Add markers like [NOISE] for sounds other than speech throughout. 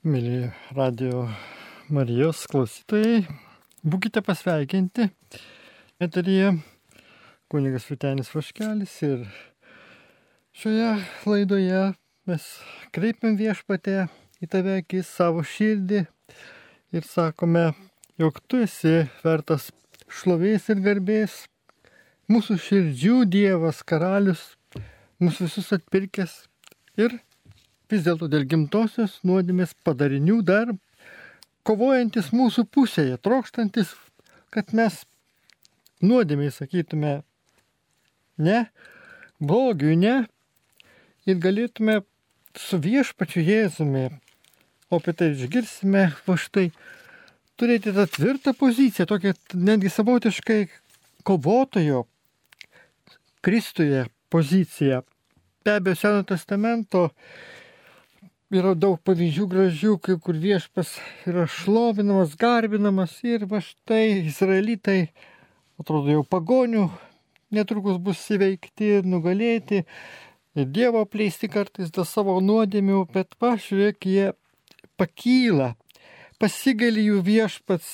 Mėly radio Marijos klausytojai, būkite pasveikinti. Eteryje kunigas Vitenis Vaškelis ir šioje laidoje mes kreipiam viešpatę į tave akis savo širdį ir sakome, jog tu esi vertas šlovės ir garbės, mūsų širdžių Dievas, karalius, mūsų visus atpirkęs ir vis dėlto dėl gimtosios nuodėmės padarinių dar kovojantis mūsų pusėje, trokštantis, kad mes nuodėmiai sakytume ne, blogiui ne ir galėtume su viešpačiu Jėzumi, o apie tai išgirsime va štai, turėti tą tvirtą poziciją, tokią netgi savotiškai kovotojo Kristuje poziciją. Be abejo, Seno testamento yra daug pavyzdžių gražių, kai kur viešpas yra šlovinamas, garbinamas ir va štai izraelitai, atrodo jau pagonių, netrukus bus įveikti, nugalėti Dievo apleisti kartais dėl savo nuodėmių, bet pažiūrėk, jie pakyla, pasigali jų viešpats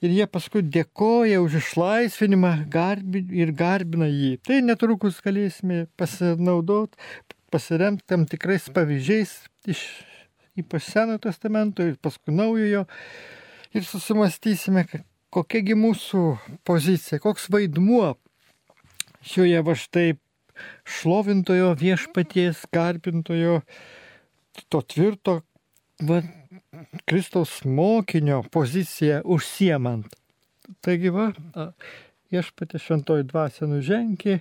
ir jie paskui dėkoja už išlaisvinimą garbi, ir garbina jį. Tai netrukus galėsime pasinaudoti, pasiremti tam tikrais pavyzdžiais iš ypač Senojo testamento ir paskui Naujojo ir susimastysime, kokiagi mūsų pozicija, koks vaidmuo šioje va štai šlovintojo viešpaties, garbintojo, to tvirto va, Kristaus mokinio poziciją užsiemant. Taigi va, viešpatė šventoji dvasia nuženki,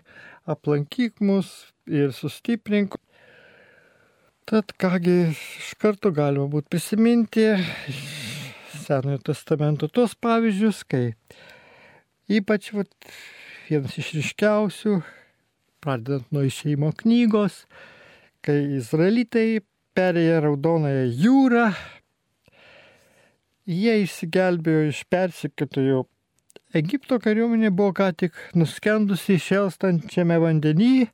aplankyk mus ir sustiprink. Tad kągi iš karto galima būtų prisiminti Senojo testamento tos pavyzdžius, kai ypač vat, vienas iš ryškiausių, pradedant nuo išeimo knygos, kai izraelitai perėjo Raudonąją jūrą, jie išsigelbėjo iš persikėtojų. Egipto kariuomenė buvo ką tik nuskendusi šelstančiame vandenyje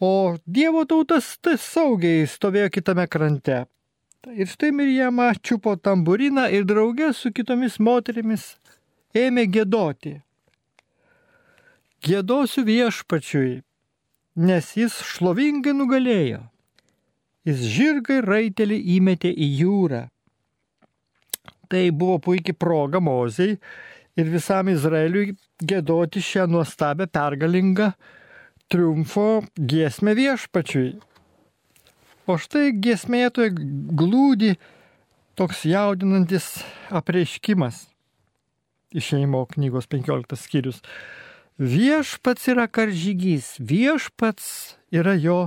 o Dievo tautas tai saugiai stovėjo kitame krante. Ir štai Mirjama čiupo tamburiną ir draugė su kitomis moterimis ėmė gėdoti. Gėdosiu viešpačiui, nes jis šlovingai nugalėjo. Jis žirgai raitelį įmetė į jūrą. Tai buvo puikiai proga Mozei ir visam Izraeliui gėdoti šią nuostabią pergalingą triumfo giesmę viešpačiui. O štai giesmėje toje glūdi toks jaudinantis apreiškimas. Išeimo knygos 15 skyrius. Viešpats yra karžygys, viešpats yra jo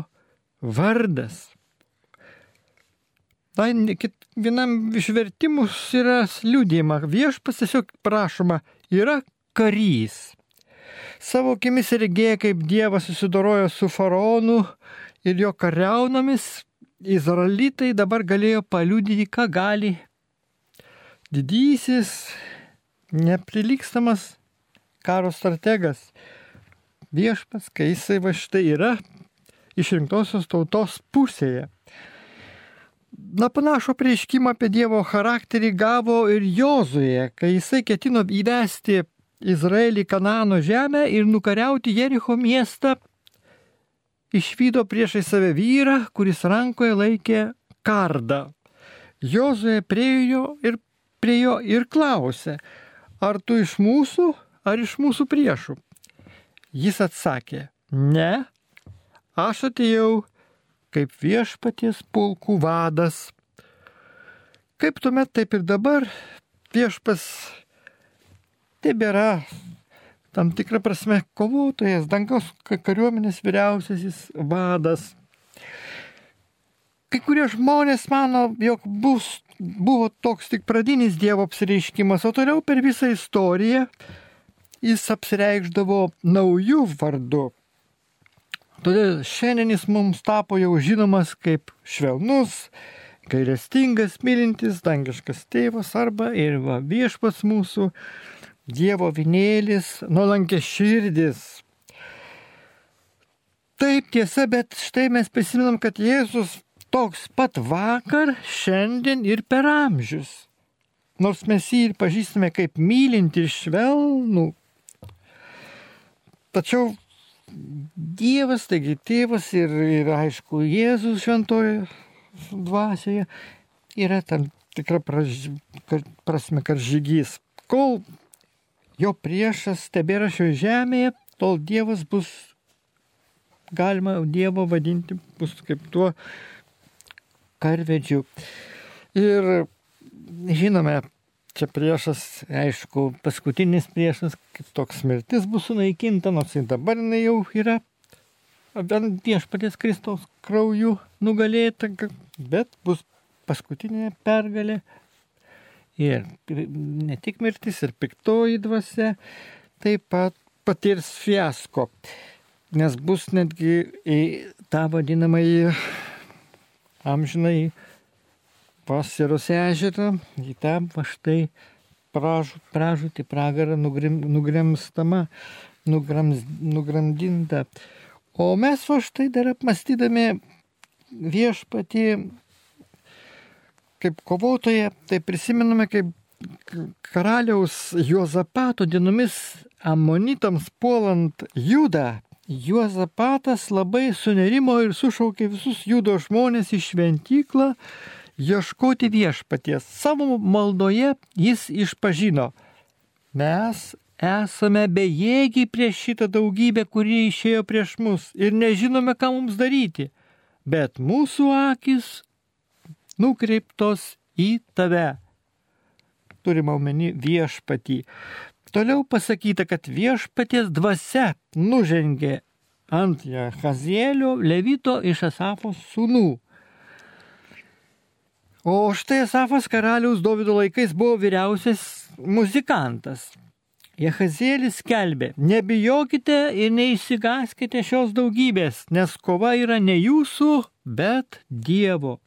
vardas. Na, vienam iš vertimus yra liūdėjama, viešpats tiesiog prašoma, yra karys savo akimis regėję, kaip Dievas susidorojo su faraonu ir jo kariaunomis, izraelitai dabar galėjo paliudyti, ką gali didysis, neprilykstamas karo strategas. Viešpas, kai jisai va štai yra išrinktosios tautos pusėje. Na panašų prieškimą apie Dievo charakterį gavo ir Jozuje, kai jisai ketino įvesti Izraelį Kanano žemę ir nukariauti Jericho miestą, išvydo priešai save vyrą, kuris rankoje laikė kardą. Jozuė priejo ir prie jo ir klausė, ar tu iš mūsų, ar iš mūsų priešų. Jis atsakė, ne, aš atėjau kaip viešpaties pulkų vadas. Kaip tuomet, taip ir dabar viešpas tebėra tam tikrą prasme kovotojas, dangaus kariuomenės vyriausiasis vadas. Kai kurie žmonės mano, jog bus, buvo toks tik pradinis Dievo apsireiškimas, o toliau per visą istoriją jis apsireikždavo naujų vardų. Todėl šiandien jis mums tapo jau žinomas kaip švelnus, gailestingas, mylintis, dangiškas tėvas arba ir va, viešpas mūsų Dievo vinėlis, nuolankė širdis. Taip tiesa, bet štai mes prisimenam, kad Jėzus toks pat vakar, šiandien ir per amžius. Nors mes jį ir pažįstame kaip mylinti ir švelnų. Tačiau Dievas, taigi tėvas ir, ir aišku, Jėzus šventoje dvasioje yra tam tikra praž, prasme karžygys. Kol jo priešas tebėra šioje žemėje, tol Dievas bus, galima Dievo vadinti, bus kaip tuo karvedžiu. Ir žinome, čia priešas, aišku, paskutinis priešas, kaip toks mirtis bus sunaikinta, nors ir dabar jinai jau yra viešpatės Kristaus krauju nugalėta, bet bus paskutinė pergalė. Ir ne tik mirtis, ir piktoji dvasia taip pat patirs fiasko, nes bus netgi į tą vadinamąjį amžinai Pasiros ežerą, į tą štai pražu, pražūtį pragarą nugrim, nugremstama, nugrams, nugramdinta. O mes va štai dar apmastydami viešpatį kaip kovotoje, tai prisimename, kaip karaliaus Juozapato dienomis amonitams puolant Judą, Juozapatas labai sunerimo ir sušaukė visus judo žmonės į šventyklą ieškoti viešpaties. Savo maldoje jis išpažino, mes esame bejėgiai prieš šitą daugybę, kurie išėjo prieš mus ir nežinome, ką mums daryti, bet mūsų akis nukreiptos į tave. Turime omeny viešpatį. Toliau pasakyta, kad viešpaties dvasia nužengė ant Jahazėlio Levito iš Asafos sūnų. O štai Asafas karaliaus Davido laikais buvo vyriausias muzikantas. Jehazėlis skelbė, nebijokite ir neįsigaskite šios daugybės, nes kova yra ne jūsų, bet Dievo.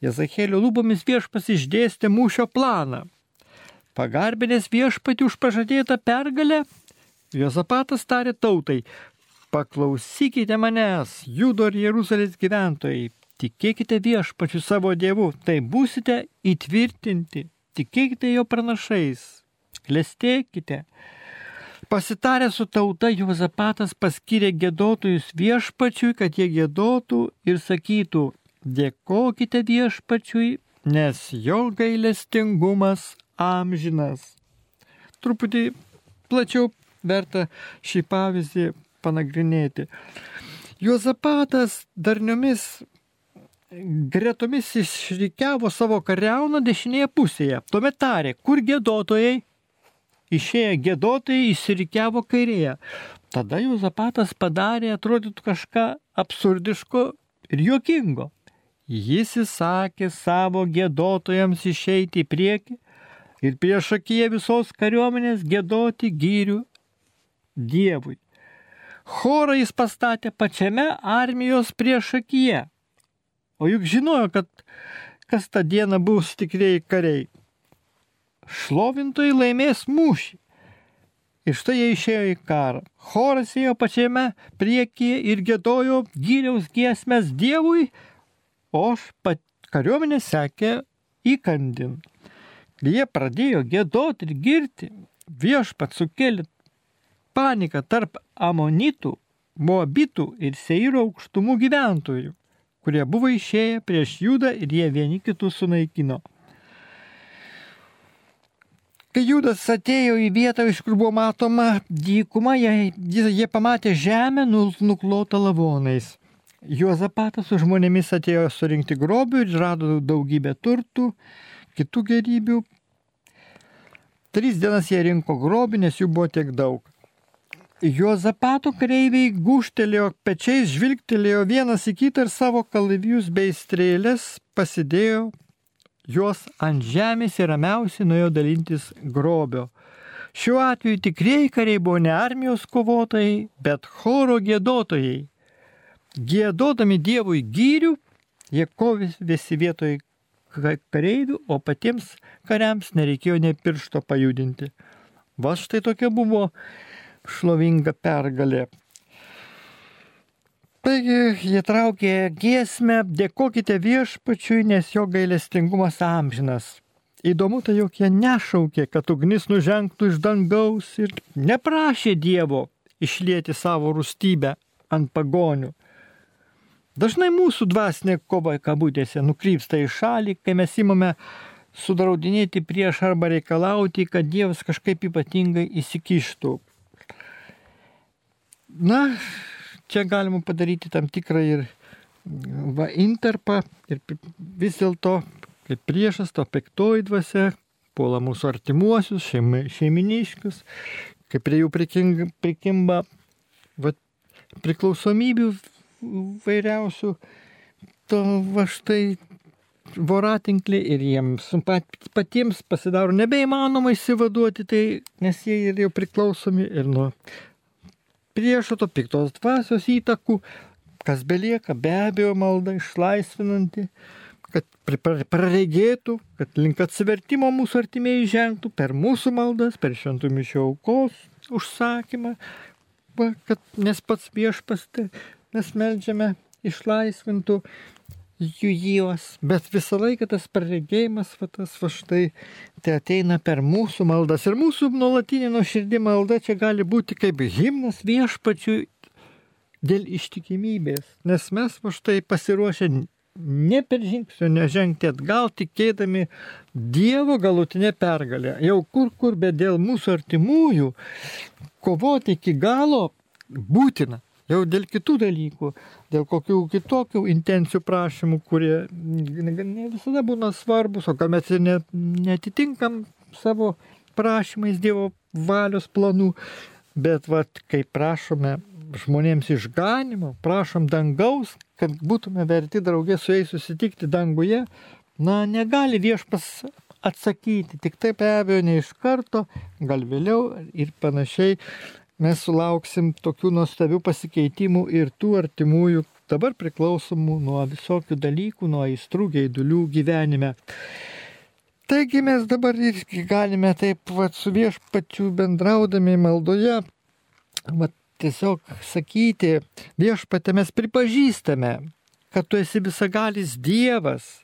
Jezachėlio lūpomis viešpas išdėstė mūšio planą. Pagarbinės viešpati už pažadėtą pergalę, Jozapatas tarė tautai, paklausykite manęs, Judo ir Jeruzalės gyventojai, Tikėkite viešpačiu savo Dievu, tai būsite įtvirtinti. Tikėkite jo pranašais. Klestėkite. Pasitarę su tauta, Juozapatas paskyrė gėdotojus viešpačiui, kad jie gėdotų ir sakytų, dėkokite viešpačiui, nes jo gailestingumas amžinas. Truputį plačiau verta šį pavyzdį panagrinėti. Juozapatas darniomis gretomis išrikiavo savo kariauną dešinėje pusėje. Tuomet tarė, kur gėdotojai? Išėję gėdotojai išsirikiavo kairėje. Tada Juzapatas padarė, atrodytų kažką absurdiško ir juokingo. Jis įsakė savo gėdotojams išeiti į priekį ir prieš akiją visos kariuomenės gėdoti gyrių Dievui. Chorą jis pastatė pačiame armijos prieš akiją. O juk žinojo, kad kas tą dieną bus tikrieji kariai. Šlovintojai laimės mūšį. Ir štai jie išėjo į karą. Choras ėjo pačiame priekyje ir gėdojo gyriaus giesmės Dievui, o pat kariuomenė sekė įkandin. Jie pradėjo gėdoti ir girti. Viešpat sukėlė paniką tarp amonitų, moabitų ir seiro aukštumų gyventojų kurie buvo išėję prieš Judą ir jie vieni kitus sunaikino. Kai Judas atėjo į vietą, iš kur buvo matoma dykuma, jie, jie pamatė žemę nuklotą lavonais. Juozapatas su žmonėmis atėjo surinkti grobių ir rado daugybę turtų, kitų gerybių. Tris dienas jie rinko grobį, nes jų buvo tiek daug. Juozapato kareiviai guštelėjo pečiais, žvilgtelėjo vienas į kitą ir savo kalavijus bei strėlės pasidėjo juos ant žemės ir ramiausiai nuėjo dalintis grobio. Šiuo atveju tikrieji kariai buvo ne armijos kovotojai, bet choro gėdotojai. Gėdodami Dievui gyrių, jie kovėsi vietoj kareivių, o patiems kariams nereikėjo ne piršto pajudinti. Va štai tokia buvo šlovinga pergalė. Taigi jie traukė giesmę, dėkokite viešpačiui, nes jo gailestingumas amžinas. Įdomu tai, jog jie nešaukė, kad ugnis nužengtų iš dangaus ir neprašė Dievo išlieti savo rūstybę ant pagonių. Dažnai mūsų dvasinė kova kabutėse nukrypsta į šalį, kai mes įmame sudraudinėti prieš arba reikalauti, kad Dievas kažkaip ypatingai įsikištų. Na, čia galima padaryti tam tikrą ir va, interpą ir vis dėlto, kaip priešas, to piktoji dvasia puola mūsų artimuosius, šeimi, šeiminiškius, kaip prie jų prikimba va, priklausomybių vairiausių, to va štai voratinklį ir jiems pat, patiems pasidaro nebeįmanoma įsivaduoti tai, nes jie ir jau priklausomi ir nuo priešo to piktos dvasios įtakų, kas belieka, be abejo malda išlaisvinanti, kad praregėtų, kad link atsivertimo mūsų artimieji žengtų per mūsų maldas, per šventų mišio aukos užsakymą, kad nes pats viešpas, tai mes melžiame, išlaisvintų jų juos, bet visą laiką tas praregėjimas, va tas va štai, tai ateina per mūsų maldas. Ir mūsų nuolatinė nuoširdį malda čia gali būti kaip himnas viešpačiui dėl ištikimybės, nes mes va štai pasiruošę ne per žingsnio nežengti atgal, tikėdami Dievo galutinę pergalę. Jau kur kur, bet dėl mūsų artimųjų kovoti iki galo būtina. Jau dėl kitų dalykų, dėl kokių kitokių intencijų prašymų, kurie ne visada būna svarbus, o gal mes ir netitinkam savo prašymais Dievo valios planų, bet vat, kai prašome žmonėms išganimo, prašom dangaus, kad būtume verti draugė su jais susitikti danguje, na, negali viešpas atsakyti, tik taip be abejo ne iš karto, gal vėliau ir panašiai mes sulauksim tokių nuostabių pasikeitimų ir tų artimųjų dabar priklausomų nuo visokių dalykų, nuo aistrų, geidulių gyvenime. Taigi mes dabar irgi galime taip vat, su viešpačiu bendraudami maldoje vat, tiesiog sakyti, viešpatė mes pripažįstame, kad tu esi visagalis Dievas,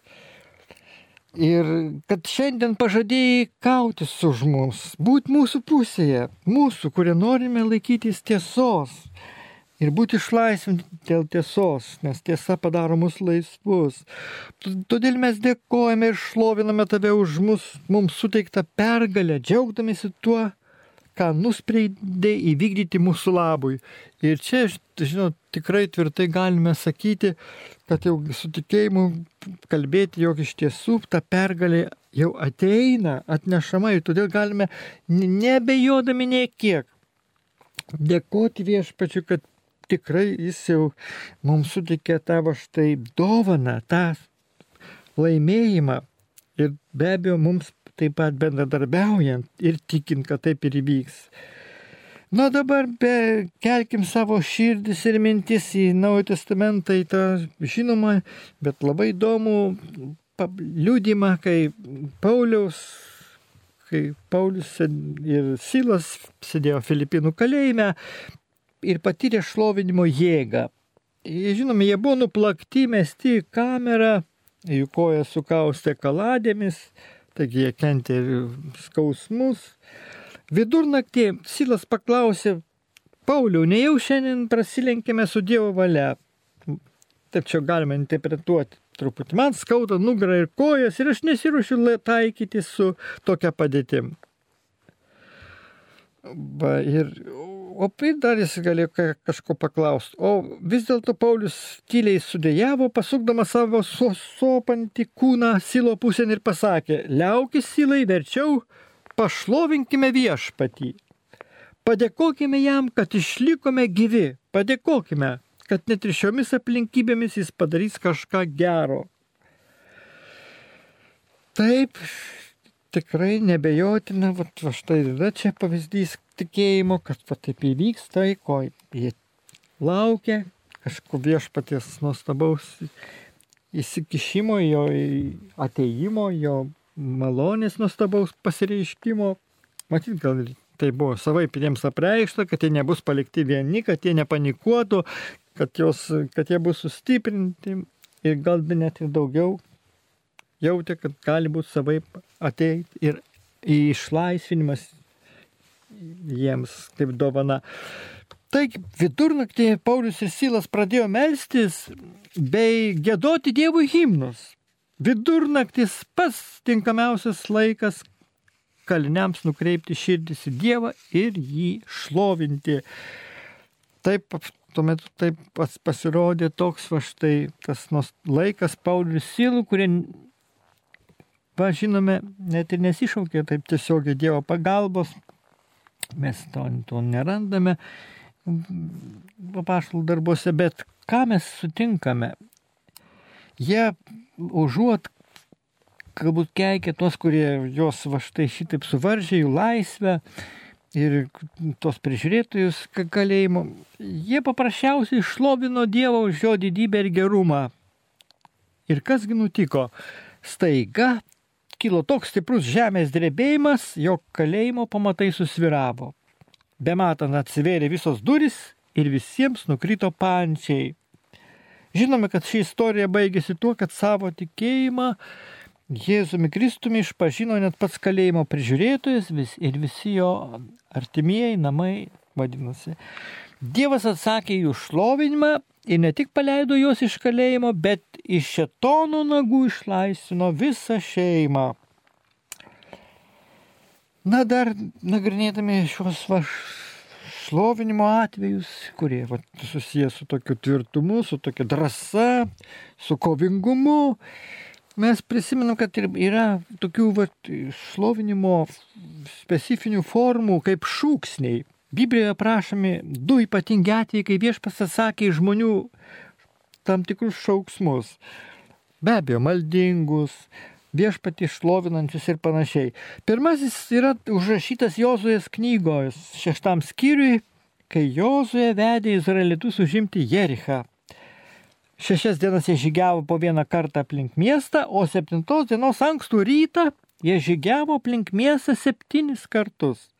Ir kad šiandien pažadėjai kautis už mus, būti mūsų pusėje, mūsų, kurie norime laikytis tiesos ir būti išlaisvinti dėl tiesos, nes tiesa padaro mus laisvus. Todėl mes dėkojame ir šloviname tave už mus, mums suteiktą pergalę, džiaugdamėsi tuo, ką nuspreidė įvykdyti mūsų labui. Ir čia, žinot, tikrai tvirtai galime sakyti, kad jau su tikėjimu kalbėti, jog iš tiesų ta pergalė jau ateina, atnešama ir todėl galime nebejodami nie kiek dėkoti viešpačiu, kad tikrai jis jau mums sutikė tavo štai dovaną, tą laimėjimą. Ir be abejo, mums taip pat bendradarbiaujant ir tikint, kad taip ir įvyks. Na dabar be, kelkim savo širdis ir mintis į Naują Testamentą, į tą žinomą, bet labai įdomų liūdimą, kai Pauliaus, kai Paulius ir Silas sėdėjo Filipinų kalėjime ir patyrė šlovinimo jėgą. Žinoma, jie buvo nuplakti, mesti kamerą, jų kojas sukaustė kaladėmis, taigi jie kentė skausmus. Vidurnaktį Silas paklausė, Pauliau, nejau šiandien prasilenkėme su Dievo valia. Taip čia galima interpretuoti truputį. Man skauda nugarą ir kojas ir aš nesiruošiu taikyti su tokia padėtim. Va, ir O dar jis galėjo kažko paklausti. O vis dėlto Paulius tyliai sudėjavo, pasukdamas savo sopantį kūną silo pusėn ir pasakė, liaukis silai, verčiau pašlovinkime viešpatį. Padėkokime jam, kad išlikome gyvi. Padėkokime, kad net ir šiomis aplinkybėmis jis padarys kažką gero. Taip, tikrai nebejotina, va štai yra čia pavyzdys tikėjimo, kad taip įvyks tai, ko jie laukia, kažko viešpaties nuostabaus įsikišimo, jo ateimo, jo malonės nuostabaus pasireiškimo. Matyt, gal tai buvo savai jiems apreikšta, kad jie nebus palikti vieni, kad jie nepanikuotų, kad, jos, kad jie bus sustiprinti ir gal net ir daugiau jautė, kad gali būti savaip ateiti ir išlaisvinimas jiems kaip dovana. Taigi vidurnaktį Paulius ir Silas pradėjo melstis bei gėdoti Dievų himnus. Vidurnaktis pats tinkamiausias laikas kaliniams nukreipti širdis į Dievą ir jį šlovinti. Taip, tuomet taip pasirodė toks va štai tas laikas Paulius Silų, kurie, va žinome, net ir nesišaukė taip tiesiogiai Dievo pagalbos, mes to, to nerandame papaštalų darbuose, bet ką mes sutinkame? Jie užuot galbūt keikia tos, kurie jos va štai šitaip suvaržė jų laisvę ir tos prižiūrėtojus kalėjimo, jie paprasčiausiai šlovino Dievą už jo didybę ir gerumą. Ir kasgi nutiko? Staiga kilo toks stiprus žemės drebėjimas, jog kalėjimo pamatai susviravo. Bematant atsivėrė visos duris ir visiems nukrito pančiai. Žinome, kad ši istorija baigėsi tuo, kad savo tikėjimą Jėzumi Kristumi išpažino net pats kalėjimo prižiūrėtojas vis, ir visi jo artimieji namai vadinasi. Dievas atsakė jų šlovinimą ir ne tik paleido juos iš kalėjimo, bet iš šetonų nagų išlaisvino visą šeimą. Na dar nagrinėdami šios va, šlovinimo atvejus, kurie va, susijęs su tokiu tvirtumu, su tokia drąsa, su kovingumu, mes prisimenam, kad yra tokių va, šlovinimo specifinių formų kaip šūksniai. Biblijoje prašomi du ypatingi atvejai, kai viešpas atsakė žmonių tam tikrus šauksmus. Be abejo, maldingus, viešpatį šlovinančius ir panašiai. Pirmasis yra užrašytas Jozuės knygos šeštam skyriui, kai Jozuė vedė izraelitus užimti Jerichą. Šešias dienas jie žygiavo po vieną kartą aplink miestą, o septintos dienos ankstų rytą jie žygiavo aplink miestą septynis kartus.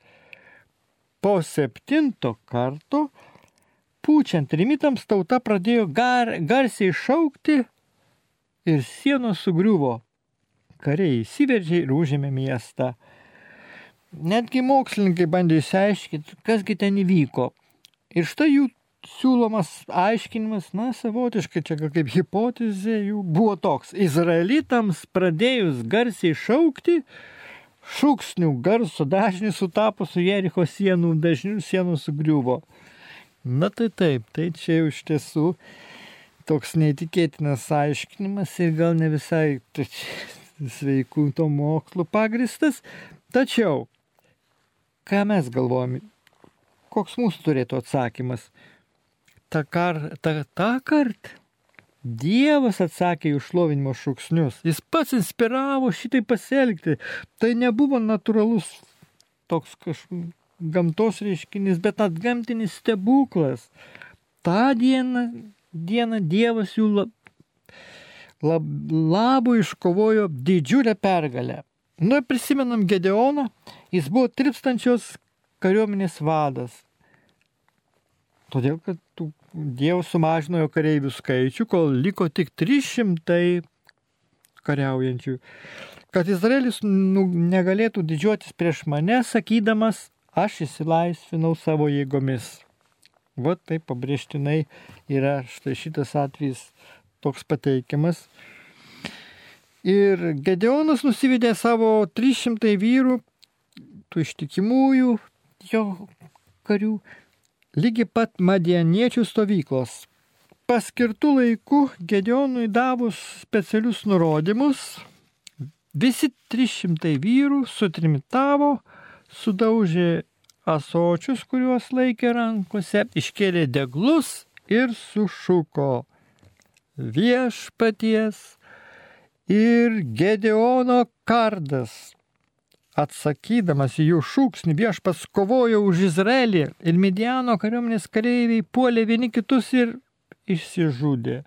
Po septinto karto, pučiant rimitams, tauta pradėjo gar, garsiai šaukti ir sienos sugriuvo kariai įsiveržė ir užėmė miestą. Netgi mokslininkai bandė išsiaiškinti, kasgi ten įvyko. Ir štai jų siūlomas aiškinimas, na, savotiškai čia kaip hipotezė jų buvo toks. Izraelitams pradėjus garsiai šaukti, šūksnių garso dažnį sutapo su Jericho sienų dažnių sienų sugriuvo. Na tai taip, tai čia jau iš tiesų toks neįtikėtinas aiškinimas ir gal ne visai [LAUGHS] sveikų to mokslų pagristas. Tačiau, ką mes galvojame, koks mūsų turėtų atsakymas? Ta, kar, ta, ta kart Dievas atsakė jų šlovinimo šūksnius. Jis pats inspiravo šitai pasielgti. Tai nebuvo natūralus toks kažkoks gamtos reiškinys, bet atgamtinis stebuklas. Ta diena, diena Dievas jų lab, labų iškovojo didžiulę pergalę. Nu, prisimenam Gedeoną, jis buvo tripstančios kariuomenės vadas. Todėl, kad Dievas sumažino jo kareivių skaičių, kol liko tik 300 kariaujančių. Kad Izraelis nu, negalėtų didžiuotis prieš mane, sakydamas, aš įsilaisvinau savo jėgomis. Va taip pabrėžtinai yra štai šitas atvejis toks pateikiamas. Ir Gedeonas nusivedė savo 300 vyrų, tų ištikimųjų jo karių, lygi pat madieniečių stovyklos. Paskirtų laikų Gedeonui davus specialius nurodymus, visi 300 vyrų sutrimitavo, sudaužė asočius, kuriuos laikė rankose, iškėlė deglus ir sušuko viešpaties ir Gedeono kardas. Atsakydamas į jų šūksnį viešpas kovojo už Izraelį ir Midiano kariuomenės kareiviai puolė vieni kitus ir išsižudė.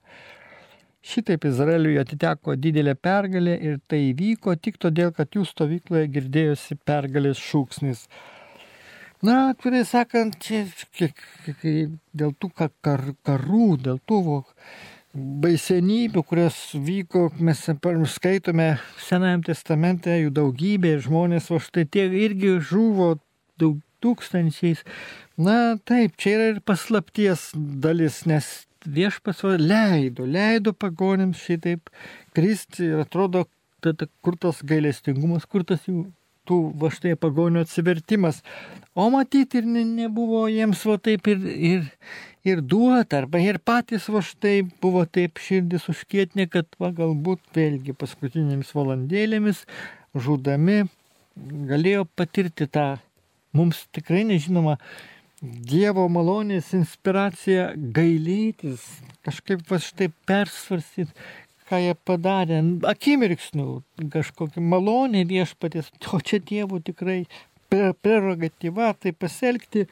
Šitaip Izraeliui atiteko didelė pergalė ir tai įvyko tik todėl, kad jų stovykloje girdėjosi pergalės šūksnis. Na, atvirai sakant, dėl tų kar, karų, dėl tų baisenybių, kurios vyko, mes skaitome Senajame testamente, jų daugybė, žmonės va štai tie irgi žuvo daug tūkstančiais. Na taip, čia yra ir paslapties dalis, nes viešpas leido, leido pagonėms šitaip kristi ir atrodo, tada kur tas gailestingumas, kur tas jų tų va štai pagonių atsivertimas. O matyti ir ne, nebuvo jiems va taip ir, ir, ir duota, arba ir patys va štai buvo taip širdis užkietinė, kad va galbūt vėlgi paskutinėmis valandėlėmis žudami galėjo patirti tą mums tikrai nežinoma Dievo malonės inspiracija gailėtis, kažkaip va štai persvarstyti, ką jie padarė, akimirksnių kažkokia malonė viešpatės, o čia Dievo tikrai prerogatyva tai pasielgti,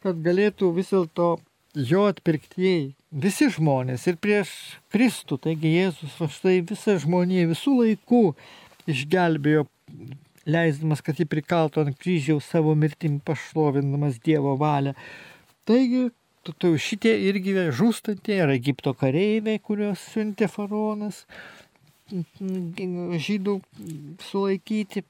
kad galėtų vis dėlto jo atpirktieji, visi žmonės ir prieš Kristų, taigi Jėzus va štai visą žmoniją visų laikų išgelbėjo, leisdamas, kad jį prikaltų ant kryžiaus savo mirtim pašlovindamas Dievo valią. Taigi tu, tu šitie irgi žūstantieji yra Egipto kareiviai, kuriuos siuntė faraonas žydų sulaikyti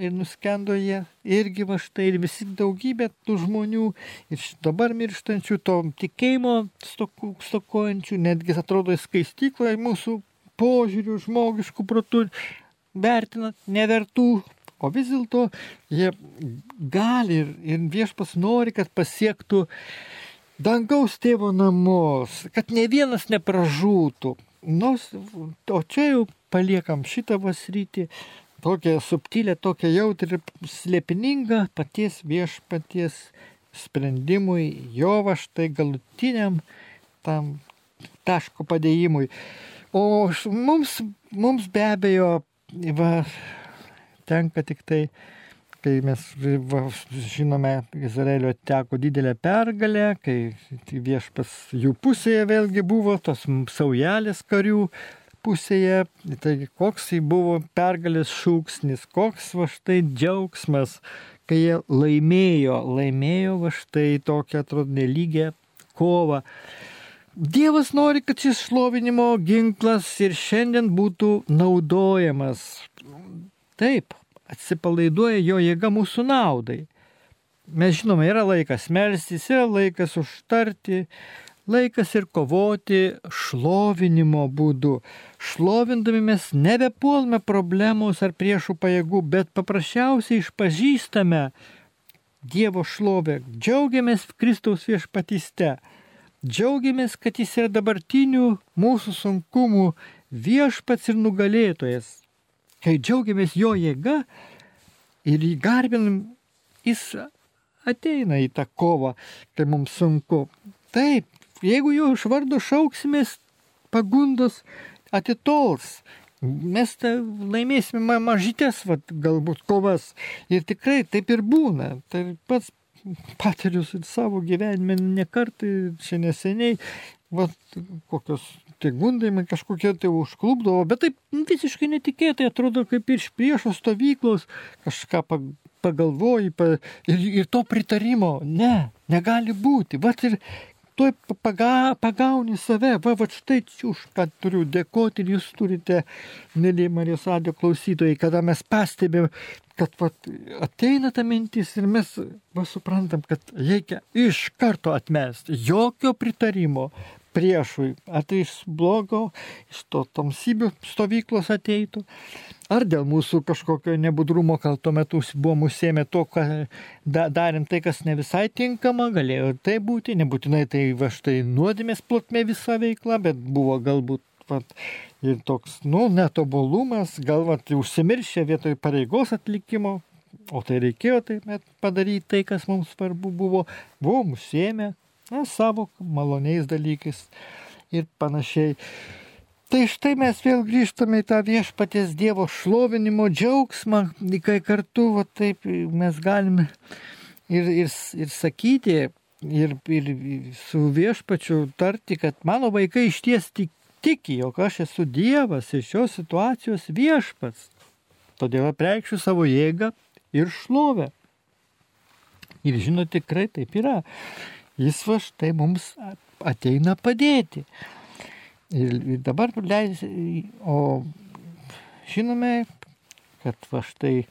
ir nuskendo jie irgi va štai ir visi daugybė tų žmonių ir dabar mirštančių, to tikėjimo stokojančių, netgi atrodo skaistykloje mūsų požiūrių žmogiškų protų vertinat nevertų, o vis dėlto jie gali ir, ir viešpas nori, kad pasiektų dangaus tėvo namus, kad ne vienas nepražūtų. Nors, o čia jau paliekam šitą vasrytį, tokią subtilę, tokią jautrį slėpiningą paties viešpaties sprendimui, jo va štai galutiniam tam taško padėjimui. O mums, mums be abejo, va, tenka tik tai kai mes va, žinome, Izraelio teko didelė pergalė, kai viešpas jų pusėje vėlgi buvo tos saujelės karių pusėje, taigi koks tai buvo pergalės šūksnis, koks va štai džiaugsmas, kai jie laimėjo, laimėjo va štai tokią atrodo nelygę kovą. Dievas nori, kad šis šlovinimo ginklas ir šiandien būtų naudojamas. Taip, atsipalaiduoja jo jėga mūsų naudai. Mes žinome, yra laikas melstis, yra laikas užtarti, laikas ir kovoti šlovinimo būdu. Šlovindami mes nebepuolame problemos ar priešų pajėgų, bet paprasčiausiai išpažįstame Dievo šlovę, džiaugiamės Kristaus viešpatyste, džiaugiamės, kad jis yra dabartinių mūsų sunkumų viešpats ir nugalėtojas, kai džiaugiamės jo jėga ir jį garbinam, jis ateina į tą kovą, kai mums sunku. Taip, jeigu jo iš vardo šauksimės, pagundos atitols. Mes tą laimėsime mažytės, vat, galbūt kovas. Ir tikrai taip ir būna. Tai pats patiriu savo gyvenime nekartai, čia neseniai, vat, kokios tie gundai kažkokie tai užklubdavo, bet taip visiškai netikėtai atrodo kaip ir iš priešo stovyklos kažką pagalvoji pa, ir, ir to pritarimo. Ne, negali būti. Vat ir tuoj paga, pagauni save, va, va štai už ką turiu dėkoti ir jūs turite, mėly Marijos radio klausytojai, kada mes pastebėm, kad va, ateina ta mintis ir mes va, suprantam, kad reikia iš karto atmesti, jokio pritarimo, priešui, ar tai iš blogo, iš to tamsybių stovyklos ateitų, ar dėl mūsų kažkokio nebudrumo, kal tuo metu buvom užsėmę to, ką da, darėm tai, kas ne visai tinkama, galėjo tai būti, nebūtinai tai va štai nuodėmės plotmė visa veikla, bet buvo galbūt vat, ir toks, nu, netobulumas, gal vat, užsimiršę vietoj pareigos atlikimo, o tai reikėjo tai padaryti tai, kas mums svarbu buvo, buvom užsėmę na, savo maloniais dalykais ir panašiai. Tai štai mes vėl grįžtame į tą viešpaties Dievo šlovinimo džiaugsmą, kai kartu va, taip mes galime ir, ir, ir sakyti, ir, ir su viešpačiu tarti, kad mano vaikai iš ties tik, tiki, jog aš esu Dievas ir šios situacijos viešpats. Todėl apreikščiu savo jėgą ir šlovę. Ir žinot, tikrai taip yra. Jis va štai mums ateina padėti. Ir, dabar leis, o žinome, kad va štai,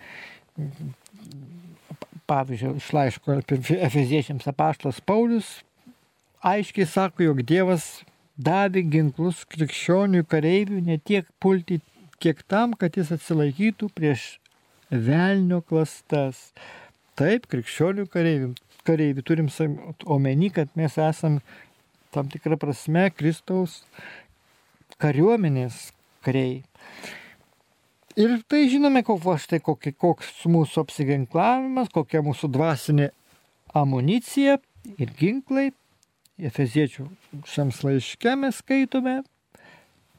pavyzdžiui, iš laiško Efeziečiams apaštas Paulius aiškiai sako, jog Dievas davė ginklus krikščionių kareivių ne tiek pulti, kiek tam, kad jis atsilaikytų prieš velnio klastas. Taip, krikščionių kareivių, kareivių turim omeny, kad mes esam tam tikrą prasme Kristaus kariuomenės kariai. Ir tai žinome, koks, štai, koks mūsų apsiginklavimas, kokia mūsų dvasinė amunicija ir ginklai. Efeziečių šiams laiške mes skaitome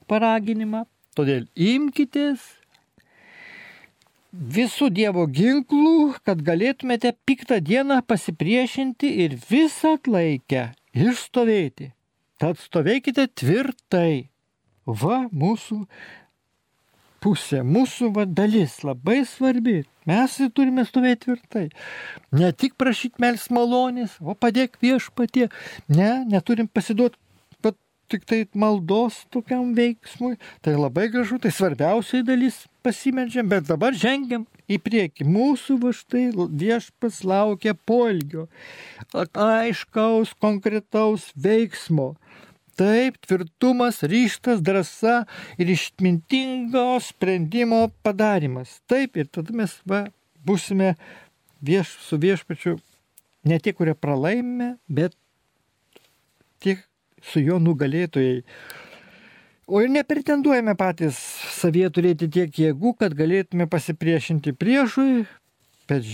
paraginimą. Todėl imkitės visų Dievo ginklų, kad galėtumėte piktą dieną pasipriešinti ir visą atlaikę išstovėti. Tad stovėkite tvirtai. Va mūsų pusė, mūsų va, dalis labai svarbi. Mes turime stovėti tvirtai. Ne tik prašyti mels malonės, o padėk viešpatie. Ne, neturim pasiduoti tik tai maldos tokiam veiksmui. Tai labai gražu, tai svarbiausiai dalis pasimeldžiam, bet dabar žengiam į priekį. Mūsų va štai viešpas laukia polgio, aiškaus, konkretaus veiksmo. Taip, tvirtumas, ryštas, drąsa ir išmintingo sprendimo padarimas. Taip, ir tada mes va, busime vieš, su viešpačiu ne tie, kurie pralaimime, bet tie su jo nugalėtojai. O ir nepretenduojame patys savie turėti tiek jėgų, kad galėtume pasipriešinti priešui, bet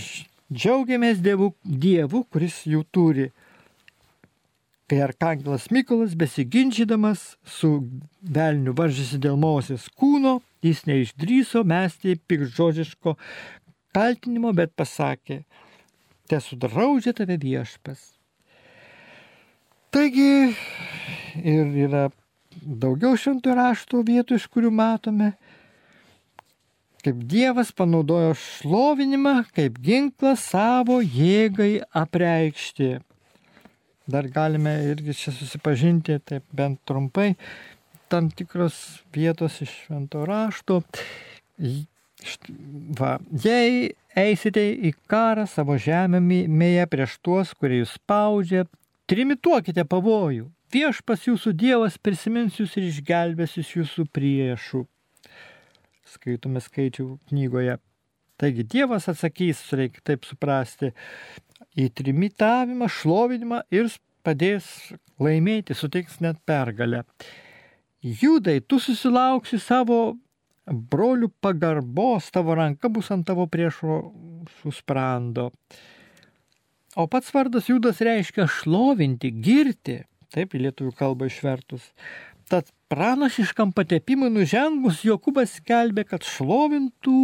džiaugiamės dievu, dievu kuris jų turi. Kai arkangelas Mykolas besiginčydamas su velniu varžėsi dėl Mozės kūno, jis neišdryso mesti pikžodžiško kaltinimo, bet pasakė, te sudraudžia tave viešpas. Taigi ir yra daugiau šventų rašto vietų, iš kurių matome, kaip Dievas panaudojo šlovinimą kaip ginklą savo jėgai apreikšti. Dar galime irgi čia susipažinti, taip bent trumpai, tam tikros vietos iš švento rašto. Va, jei eisite į karą savo žemėje prieš tuos, kurie jūs spaudžia, Trimituokite pavojų. Viešpas jūsų Dievas prisimins jūs ir išgelbės iš jūsų priešų. Skaitome skaičių knygoje. Taigi Dievas atsakys, reikia taip suprasti, į trimitavimą, šlovinimą ir padės laimėti, suteiks net pergalę. Judai, tu susilauksi savo brolių pagarbos, tavo ranka bus ant tavo priešo susprando. O pats vardas Judas reiškia šlovinti, girti, taip į lietuvių kalbą išvertus. Tad pranašiškam patepimui nužengus Jokubas skelbė, kad šlovintų,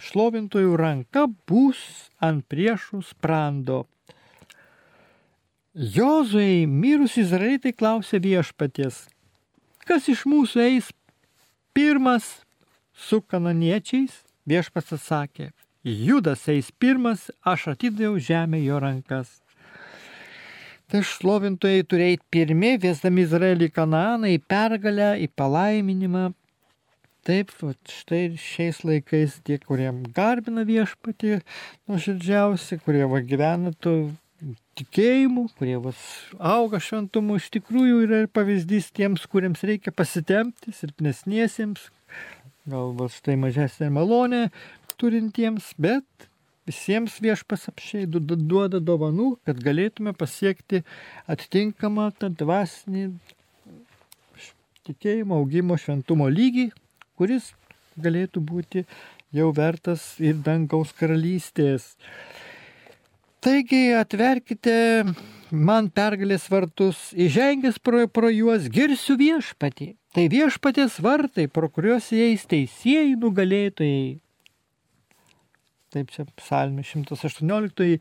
šlovintojų ranka bus ant priešų sprando. Jozuei mirus Izraelitai klausė viešpaties, kas iš mūsų eis pirmas su kananiečiais? Viešpats atsakė, Judas eis pirmas, aš atidaviau žemę jo rankas. Tai šlovintojai turėjo pirmie, viesdami Izraelį Kananą į pergalę, į palaiminimą. Taip, štai šiais laikais tie, kurie garbina viešpatį nuoširdžiausi, kurie va, gyvena to tikėjimu, kurie va, auga šventumu, iš tikrųjų yra pavyzdys tiems, kuriems reikia pasitempti, silpnesniesiems, gal va, štai mažesnė malonė, turintiems, bet visiems viešpas apšiai duoda dovanų, kad galėtume pasiekti atitinkamą tą dvasinį tikėjimo augimo šventumo lygį, kuris galėtų būti jau vertas ir dangaus karalystės. Taigi atverkite man pergalės vartus, įžengęs pro, pro juos girsiu viešpatį. Tai viešpatės vartai, pro kuriuos įeis teisėjai nugalėtojai. Taip čia psalmė 118.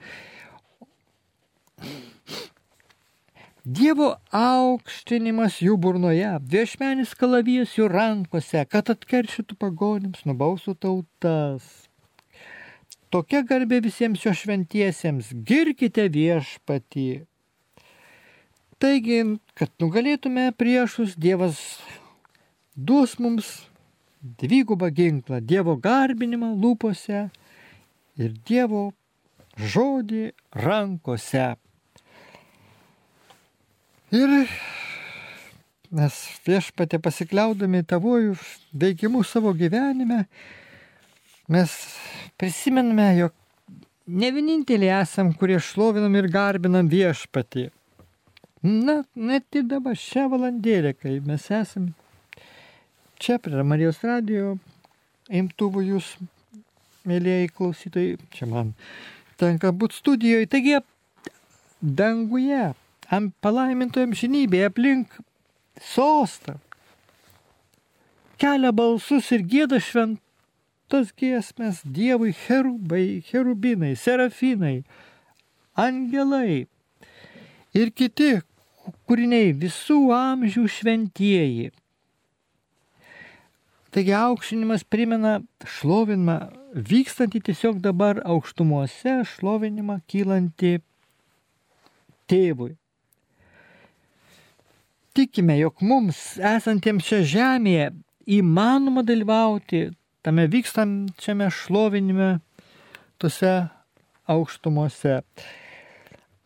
Dievo aukštinimas jų burnoje, viešmenis kalavijas jų rankose, kad atkeršytų pagonims, nubausų tautas. tokia garbė visiems jo šventiesiems, girkite viešpatį. Taigi, kad nugalėtume priešus, Dievas duos mums dvigubą ginklą, Dievo garbinimą lūpose ir Dievo žodį rankose. Ir mes viešpatė pasikliaudami tavojų veikimu savo gyvenime, mes prisimename, jog ne vieninteliai esam, kurie šlovinam ir garbinam viešpatį. Na, net ir dabar šią valandėlę, kai mes esam čia prie Marijos radijo imtuvų jūs, mėlyjei klausytojai, čia man tenka būti studijoje. Taigi, danguje, ant palaimintojam žinybėje aplink sostą. Kelia balsus ir gėda šventas giesmės Dievui herubai, herubinai, serafinai, angelai ir kiti kūriniai visų amžių šventieji. Taigi aukštinimas primena šlovinimą vykstantį tiesiog dabar aukštumose, šlovinimą kylantį tėvui tikime, jog mums esantiems čia žemėje įmanoma dalyvauti tame vykstančiame šlovinime, tose aukštumose.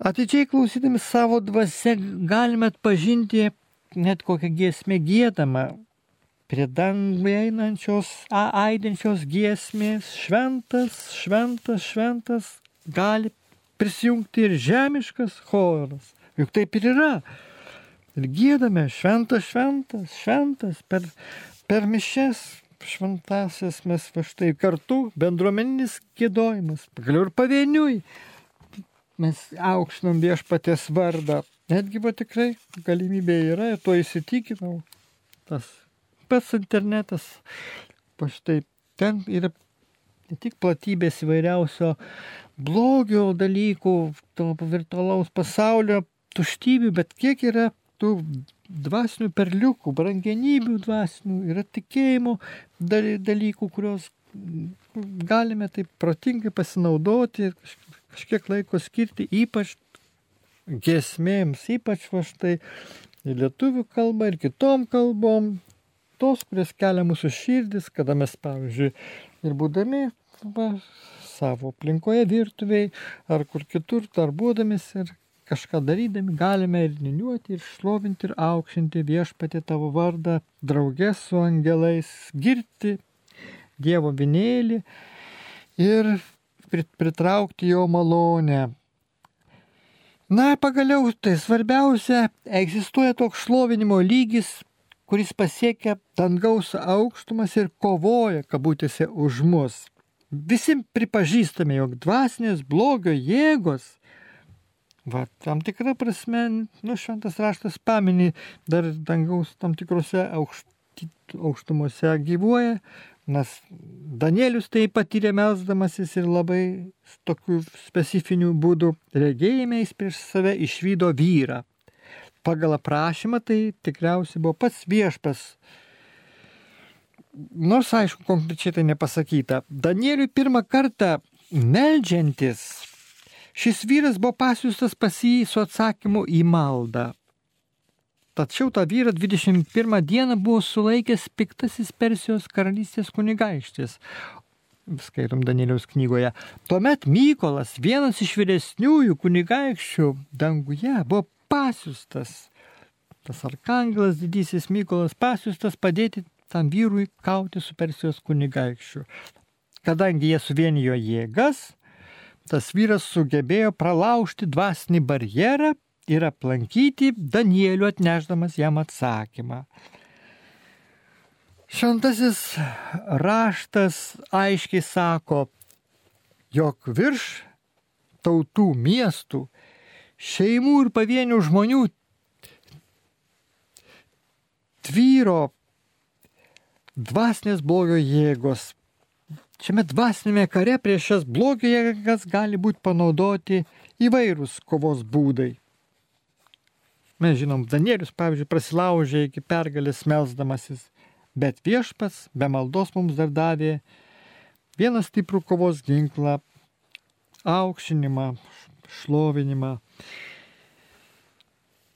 Atidžiai klausydami savo dvasia galime atpažinti net kokią giesmę gėdamą. Prie dangų einančios, aidinčios giesmės, šventas, šventas, šventas, gali prisijungti ir žemiškas choras. Juk taip ir yra. Ir gėdame šventas, šventas, šventas per, per mišes šventasis mes va štai kartu bendruomeninis gėdojimas, pagaliau ir pavieniui mes aukštinam viešpatės vardą. Netgi va tikrai galimybė yra ir to įsitikinau. Tas pats internetas, pa štai ten yra ne tik platybės įvairiausio blogio dalykų, to virtualaus pasaulio tuštybių, bet kiek yra tų dvasinių perliukų, brangenybių dvasinių, yra tikėjimo dalykų, kuriuos galime taip protingai pasinaudoti ir kažkiek laiko skirti, ypač gesmėms, ypač va štai lietuvių kalba, ir kitom kalbom, tos, kurias kelia mūsų širdis, kada mes, pavyzdžiui, ir būdami va, savo aplinkoje virtuviai, ar kur kitur darbuodamis ir kažką darydami galime ir niniuoti, ir šlovinti, ir aukšinti viešpatį tavo vardą, draugės su angelais, girti Dievo vinėlį ir pritraukti jo malonę. Na ir pagaliau, tai svarbiausia, egzistuoja toks šlovinimo lygis, kuris pasiekia dangaus aukštumas ir kovoja, kabutėse, už mus. Visi pripažįstame, jog dvasinės blogio jėgos Va, tam tikrą prasme, nu, šventas raštas paminį, dar dangaus tam tikrose aukšti, aukštumose gyvuoja, nes Danielius tai patyrė melsdamasis ir labai tokių specifinių būdų regėjimais prieš save išvydo vyrą. Pagal aprašymą tai tikriausiai buvo pats viešpas. Nors aišku, konkrečiai tai nepasakyta. Danieliui pirmą kartą meldžiantis Šis vyras buvo pasiūstas pas jį su atsakymu į maldą. Tačiau tą vyrą 21 dieną buvo sulaikęs piktasis Persijos karalystės kunigaištis. Skaitom Danieliaus knygoje. Tuomet Mykolas, vienas iš vyresniųjų kunigaikščių danguje, buvo pasiūstas. Tas arkangelas didysis Mykolas pasiūstas padėti tam vyrui kauti su Persijos kunigaikščiu. Kadangi jie suvienijo jėgas, tas vyras sugebėjo pralaužti dvasinį barjerą ir aplankyti Danielių atneždamas jam atsakymą. Šventasis raštas aiškiai sako, jog virš tautų miestų, šeimų ir pavienių žmonių tvyro dvasinės blogio jėgos Šiame dvasinėme kare prieš šias blogio jėgas gali būti panaudoti įvairūs kovos būdai. Mes žinom, Danielius, pavyzdžiui, prasilaužė iki pergalės melsdamasis, bet viešpas be maldos mums dar davė vieną stiprų kovos ginklą aukšinimą, šlovinimą.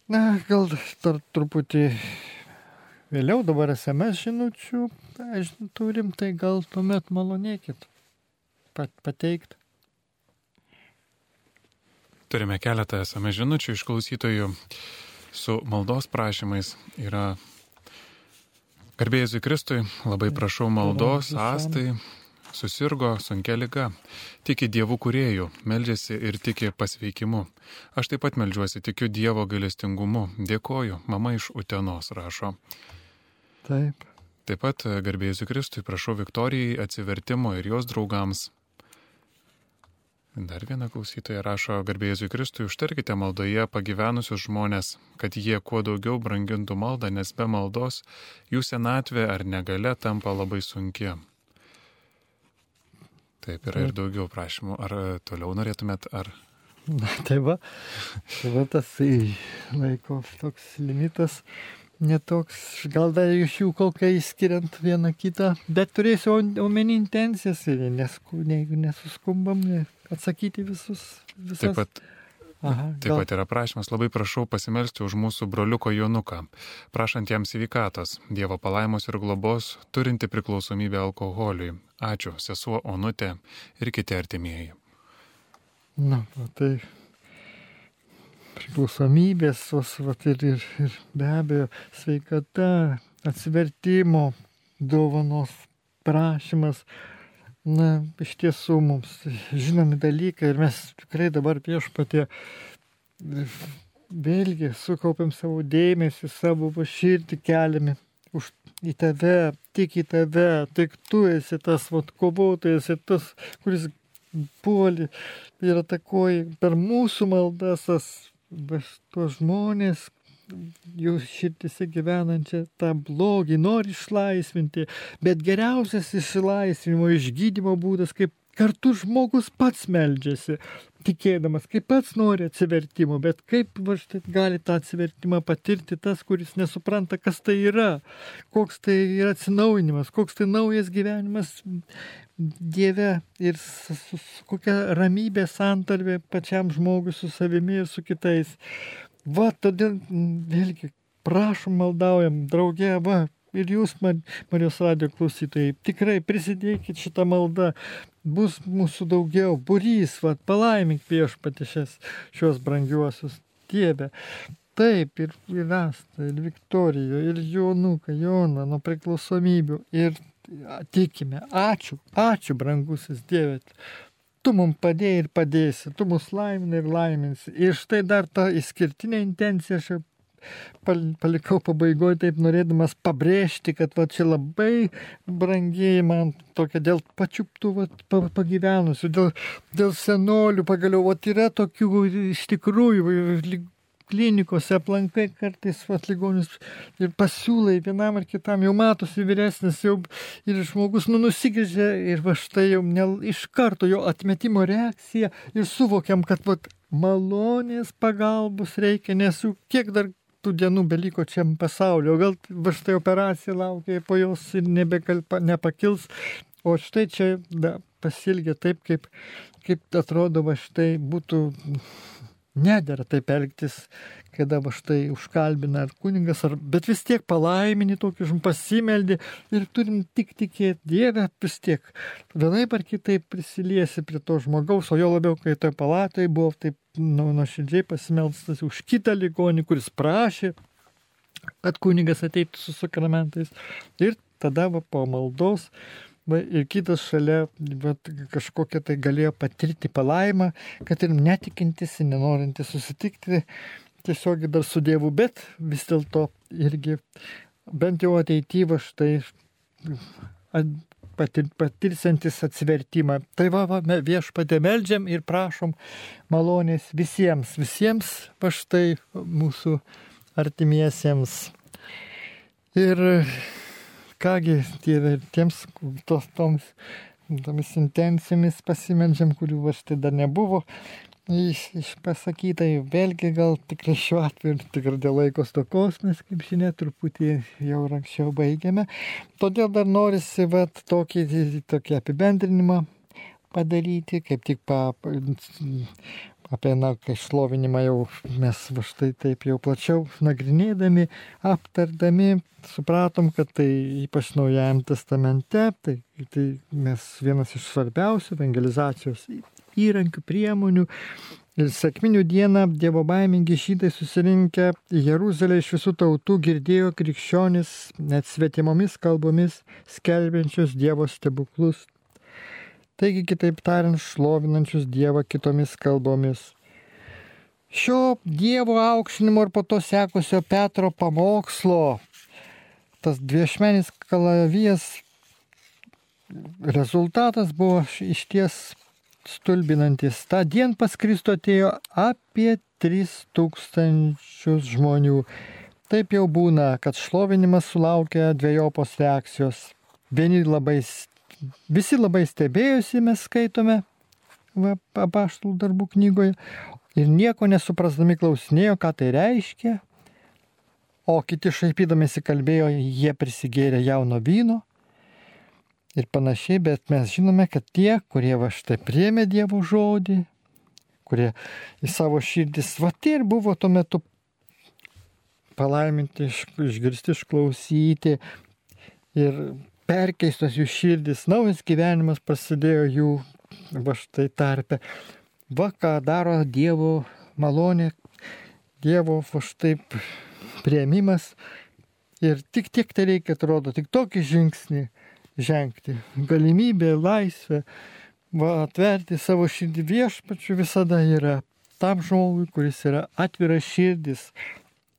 Na, gal dar truputį vėliau dabar SMS žinučių turim, tai gal tuomet malonėkit pat, pateikti. Turime keletą SMS žinučių iš klausytojų su maldos prašymais. Yra Garbėjai Kristui, labai prašau maldos, astai, susirgo sunkia liga, tiki Dievu kuriejų, meldžiasi ir tiki pasveikimu. Aš taip pat meldžiuosi, tikiu Dievo gailestingumu. Dėkoju, mama iš Utenos rašo. Taip. Taip pat garbėsiu Kristui, prašau Viktorijai atsivertimo ir jos draugams. Dar viena klausytoja rašo, garbėsiu Kristui, užtarkite maldoje pagyvenusius žmonės, kad jie kuo daugiau brangintų maldą, nes be maldos jų senatvė ar negale tampa labai sunki. Taip, yra ir daugiau prašymų. Ar e, toliau norėtumėt, ar... Na, tai va, tai va tas laiko toks limitas, netoks, gal dar iš jų kokią įskiriant vieną kitą, bet turėsiu omeny intencijas ir nesku, ne, nesuskumbam atsakyti visus. Visas. Taip pat Aha, Taip gal... pat yra prašymas, labai prašau pasimelsti už mūsų broliuko Jonuką, prašant jam sveikatos, Dievo palaimos ir globos, turinti priklausomybę alkoholiui. Ačiū, sesuo Onutė ir kiti artimieji. Na, tai priklausomybės, vat, ir, ir, ir be abejo sveikata, atsivertimo, dovanos prašymas na, iš tiesų mums žinomi dalykai ir mes tikrai dabar viešpatė vėlgi sukaupiam savo dėmesį, savo širdį keliame už į tave, tik į tave, tik tu esi tas vat, kovotojas ir tas, kuris puoli ir atakoji per mūsų maldas tas, tuos žmonės, jų širdise gyvenančią tą blogį nori išlaisvinti, bet geriausias išlaisvinimo, išgydymo būdas, kaip kartu žmogus pats meldžiasi, tikėdamas, kaip pats nori atsivertimo, bet kaip va, štai, gali tą atsivertimą patirti tas, kuris nesupranta, kas tai yra, koks tai yra atsinaujinimas, koks tai naujas gyvenimas Dieve ir su, su, su kokia ramybė santarvė pačiam žmogui su savimi ir su kitais. Va, todėl vėlgi prašom, maldaujam, draugė, va, ir jūs, Marijos radio klausytojai, tikrai prisidėkit šitą maldą, bus mūsų daugiau, burys, va, palaimink viešpatį šios, brangiuosius. Dieve. Taip, ir, ir Asta, ir Viktorija, ir Jonuka, Jona, nuo priklausomybių. Ir tikime, ačiū, ačiū, brangusis Dieve tu mums padėjai ir padėsi, tu mus laimini ir laiminsi. Ir štai dar ta išskirtinė intencija aš palikau pabaigoje taip norėdamas pabrėžti, kad va čia labai brangiai man tokia dėl pačiuptų va, pagyvenusių, dėl, dėl senolių pagaliau, va yra tokių iš tikrųjų klinikose aplankai kartais vat, ligonius ir pasiūlai vienam ar kitam, jau matosi vyresnis, jau ir žmogus nu, nusigrėžia ir va štai jau ne, iš karto jo atmetimo reakcija ir suvokiam, kad vat, malonės pagalbos reikia, nes jau kiek dar tų dienų beliko čia pasaulio, gal va štai operacija laukia po jos ir nebekalpa, nepakils, o štai čia da, pasilgia taip, kaip, kaip atrodo, va štai būtų nedėra taip elgtis, kada va štai užkalbina ar kuningas, ar, bet vis tiek palaimini tokį žmogų, pasimeldį ir turim tik tikėti Dievę, vis tiek vienaip ar kitaip prisiliesi prie to žmogaus, o jo labiau, kai toje palatoje buvo taip nu, nuoširdžiai pasimelstas už kitą ligonį, kuris prašė, kad kuningas ateitų su sakramentais. Ir tada va, po maldos ir kitas šalia va, kažkokią tai galėjo patirti palaimą, kad ir netikintis, nenorintis susitikti tiesiog dar su Dievu, bet vis dėlto irgi bent jau ateityva štai patir, patirsiantis atsivertimą. Tai va, va viešpatė meldžiam ir prašom malonės visiems, visiems va štai mūsų artimiesiems. Ir kągi, Dieve, tiems, tos, toms, tomis intencijomis pasimeldžiam, kurių va štai dar nebuvo iš, iš pasakyta, vėlgi gal tikrai šiuo atveju tikrai dėl laiko stokos mes, kaip žinia, truputį jau anksčiau baigėme. Todėl dar norisi vat, tokį, tokį apibendrinimą padaryti, kaip tik pa, apie na, šlovinimą jau mes va štai taip jau plačiau nagrinėdami, aptardami, supratom, kad tai ypač Naujajam testamente, tai, tai mes vienas iš svarbiausių evangelizacijos įrankių, priemonių. Ir sėkminių dieną Dievo baimingi šytai susirinkę į Jeruzalę iš visų tautų girdėjo krikščionis net svetimomis kalbomis skelbiančius Dievo stebuklus taigi kitaip tariant, šlovinančius Dievą kitomis kalbomis. Šio Dievo aukštinimo ir po to sekusio Petro pamokslo, tas dviešmenis kalavijas rezultatas buvo iš ties stulbinantis. Ta dien pas Kristų atėjo apie 3000 žmonių. Taip jau būna, kad šlovinimas sulaukia dviejopos reakcijos. Vieni labai visi labai stebėjosi, mes skaitome apaštalų darbų knygoje ir nieko nesuprasdami klausinėjo, ką tai reiškia, o kiti šaipydamėsi kalbėjo, jie prisigėrė jauno vyno ir panašiai, bet mes žinome, kad tie, kurie va štai priemė Dievo žodį, kurie į savo širdis, va tai ir buvo tuo metu palaiminti, išgirsti, išklausyti. Ir perkeistos jų širdis, naujas gyvenimas prasidėjo jų va štai tarpe. Va ką daro Dievo malonė, Dievo va štai prieimimas. Ir tik tiek tai reikia, atrodo, tik tokį žingsnį žengti. Galimybė, laisvė, va atverti savo širdį viešpačiu visada yra tam žmogui, kuris yra atviras širdis,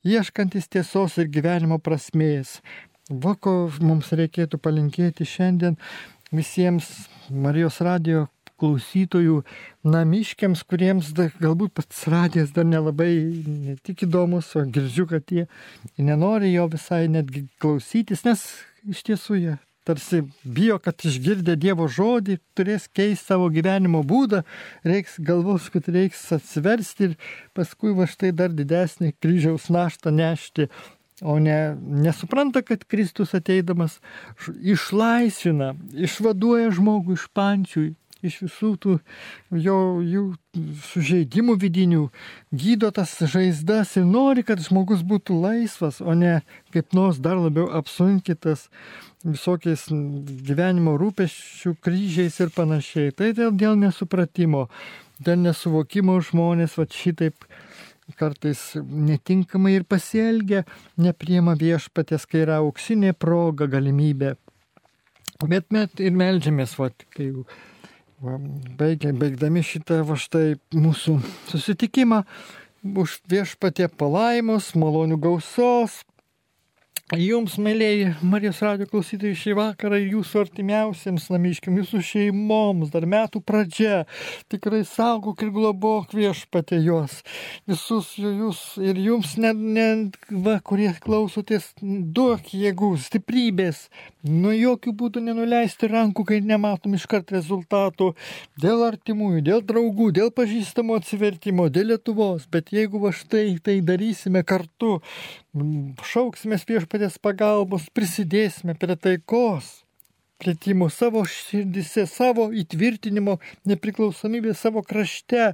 ieškantis tiesos ir gyvenimo prasmės, Va ko mums reikėtų palinkėti šiandien visiems Marijos radio klausytojų namiškiams, kuriems da, galbūt pats radijas dar nelabai ne tik įdomus, o girdžiu, kad jie nenori jo visai netgi klausytis, nes iš tiesų jie tarsi bijo, kad išgirdę Dievo žodį turės keisti savo gyvenimo būdą, reiks galvos, kad reiks atsiversti ir paskui va štai dar didesnį kryžiaus naštą nešti o ne, nesupranta, kad Kristus ateidamas išlaisvina, išvaduoja žmogų iš pančių, iš visų tų jo jų sužeidimų vidinių, gydo tas žaizdas ir nori, kad žmogus būtų laisvas, o ne kaip nors dar labiau apsunkytas visokiais gyvenimo rūpeščių kryžiais ir panašiai. Tai dėl, dėl nesupratimo, dėl nesuvokimo žmonės va šitaip kartais netinkamai ir pasielgia, nepriema viešpatės, kai yra auksinė proga, galimybė. Bet met ir melžiamės, va, kai va, baigia, baigdami šitą va štai mūsų susitikimą, už viešpatė palaimos, malonių gausos, Jums, mėlyjei Marijos radio klausytojai, šį vakarą ir jūsų artimiausiems namiškiam, jūsų šeimoms, dar metų pradžia, tikrai saugok ir globok viešpatė juos, visus jūs ir jums, ne, ne, va, kurie klausotės, duok jėgų, stiprybės, nuo jokių būdų nenuleisti rankų, kai nematom iškart rezultatų. Dėl artimųjų, dėl draugų, dėl pažįstamo atsivertimo, dėl Lietuvos, bet jeigu va štai tai darysime kartu, šauksimės viešpatės pagalbos, prisidėsime prie taikos plėtimo savo širdise, savo įtvirtinimo nepriklausomybės savo krašte,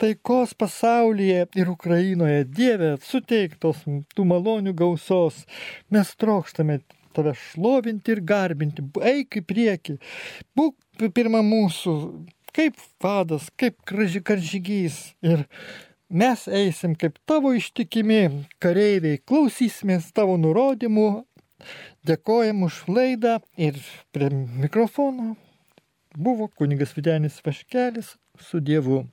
taikos pasaulyje ir Ukrainoje. Dieve, suteiktos tų malonių gausos. Mes trokštame tave šlovinti ir garbinti. Eik į priekį. Būk pirmą mūsų, kaip vadas, kaip karžygys. Ir mes eisim kaip tavo ištikimi kareiviai, klausysimės tavo nurodymų, dėkojam už laidą ir prie mikrofono buvo kunigas Videnis Vaškelis su Dievu.